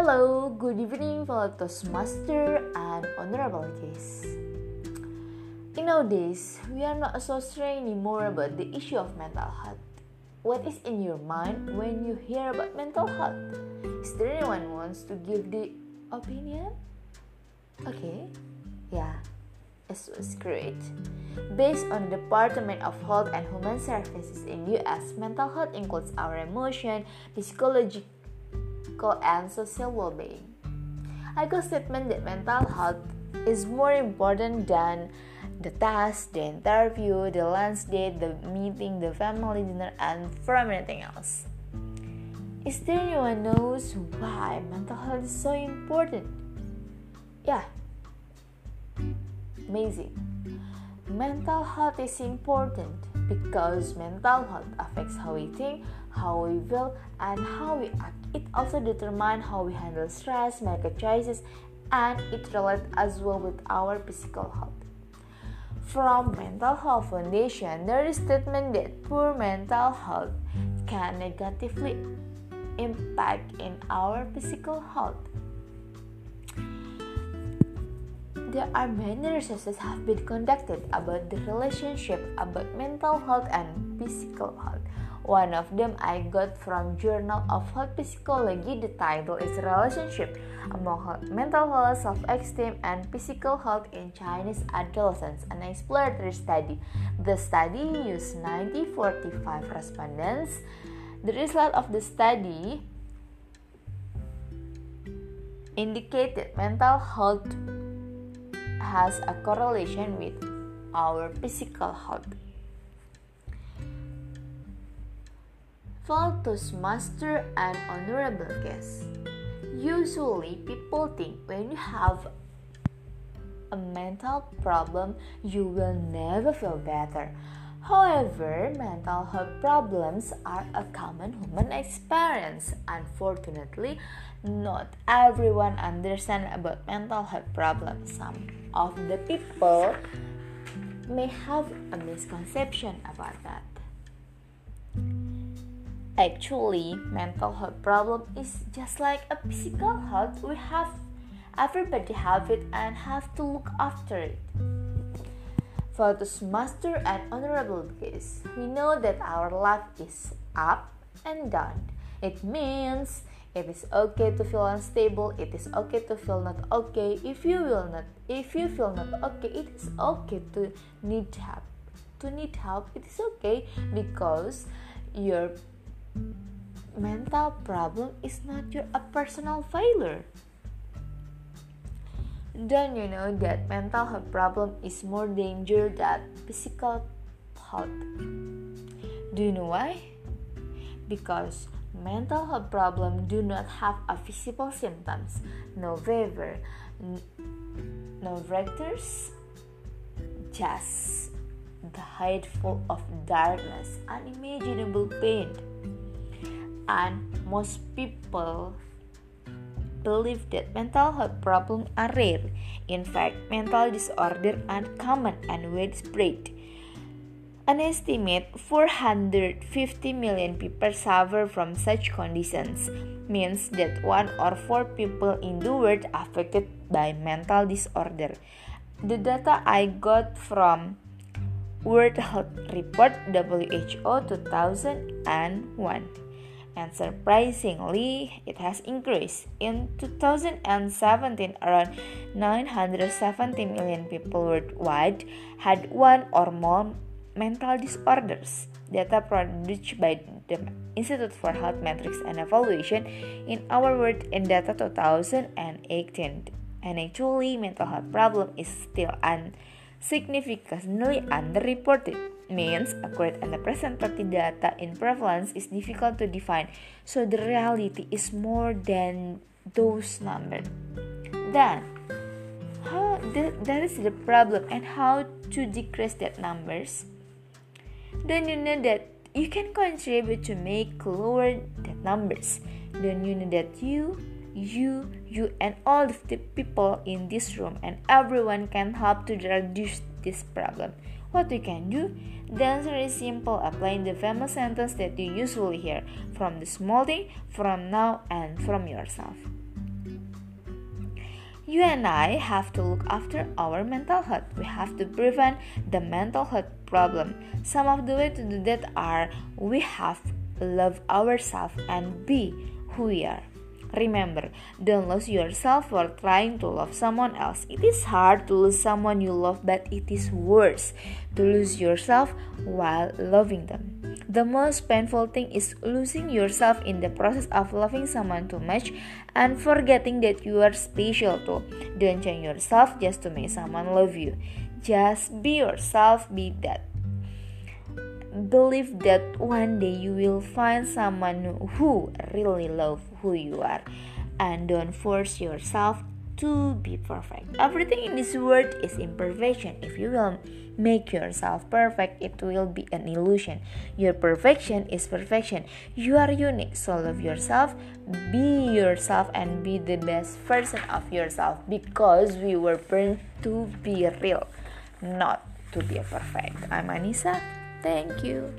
Hello, good evening, fellow Toastmaster and honorable guests. In nowadays, we are not so sure anymore about the issue of mental health. What is in your mind when you hear about mental health? Is there anyone wants to give the opinion? Okay, yeah, it was great. Based on the Department of Health and Human Services in US, mental health includes our emotion, psychological and social well-being. I got statement that mental health is more important than the task, the interview, the lunch date, the meeting, the family dinner, and from anything else. Is there anyone knows why mental health is so important? Yeah, amazing. Mental health is important because mental health affects how we think, how we feel, and how we act. It also determines how we handle stress, make choices, and it relates as well with our physical health. From Mental Health Foundation, there is statement that poor mental health can negatively impact in our physical health. There are many researches have been conducted about the relationship about mental health and physical health. One of them I got from Journal of Health Psychology. The title is Relationship among Mental Health, Self-Esteem, and Physical Health in Chinese Adolescents, an exploratory study. The study used 9045 respondents. The result of the study indicated mental health has a correlation with our physical health. Fellow Toastmaster and honorable guests, usually people think when you have a mental problem, you will never feel better. However, mental health problems are a common human experience. Unfortunately, not everyone understands about mental health problems. Some of the people may have a misconception about that. Actually, mental health problem is just like a physical health. We have everybody have it and have to look after it. For this master and honorable guests, we know that our life is up and down. It means it is okay to feel unstable. It is okay to feel not okay. If you will not, if you feel not okay, it is okay to need help. To need help, it is okay because your mental problem is not your a personal failure. Don't you know that mental health problem is more danger than physical health? Do you know why? Because mental health problems do not have a visible symptoms, no fever, no vectors, just the height full of darkness, unimaginable pain. And most people believe that mental health problems are rare. In fact, mental disorders are common and widespread. An estimate 450 million people suffer from such conditions, means that one or four people in the world affected by mental disorder. The data I got from World Health Report WHO 2001 and surprisingly it has increased. In 2017 around 970 million people worldwide had one or more mental disorders. Data produced by the Institute for Health Metrics and Evaluation in our world in data 2018. And actually, mental health problem is still un- significantly underreported. Means accurate and representative data in prevalence is difficult to define, so the reality is more than those numbers. Then, how th- that is the problem and how to decrease that numbers? Then you know that you can contribute to make lower the numbers. Then you know that you, you, you, and all the people in this room and everyone can help to reduce this problem. What you can do? The answer is simple applying the famous sentence that you usually hear from the small thing, from now, and from yourself. You and I have to look after our mental health. We have to prevent the mental health problem. Some of the way to do that are we have to love ourselves and be who we are. Remember, don't lose yourself for trying to love someone else. It is hard to lose someone you love, but it is worse to lose yourself while loving them. The most painful thing is losing yourself in the process of loving someone too much and forgetting that you are special too. Don't change yourself just to make someone love you. Just be yourself, be that believe that one day you will find someone who really love who you are. And don't force yourself to be perfect. Everything in this world is imperfection. If you will make yourself perfect it will be an illusion. Your perfection is perfection. You are unique. So love yourself be yourself and be the best version of yourself. Because we were born to be real not to be perfect. I'm anissa Thank you.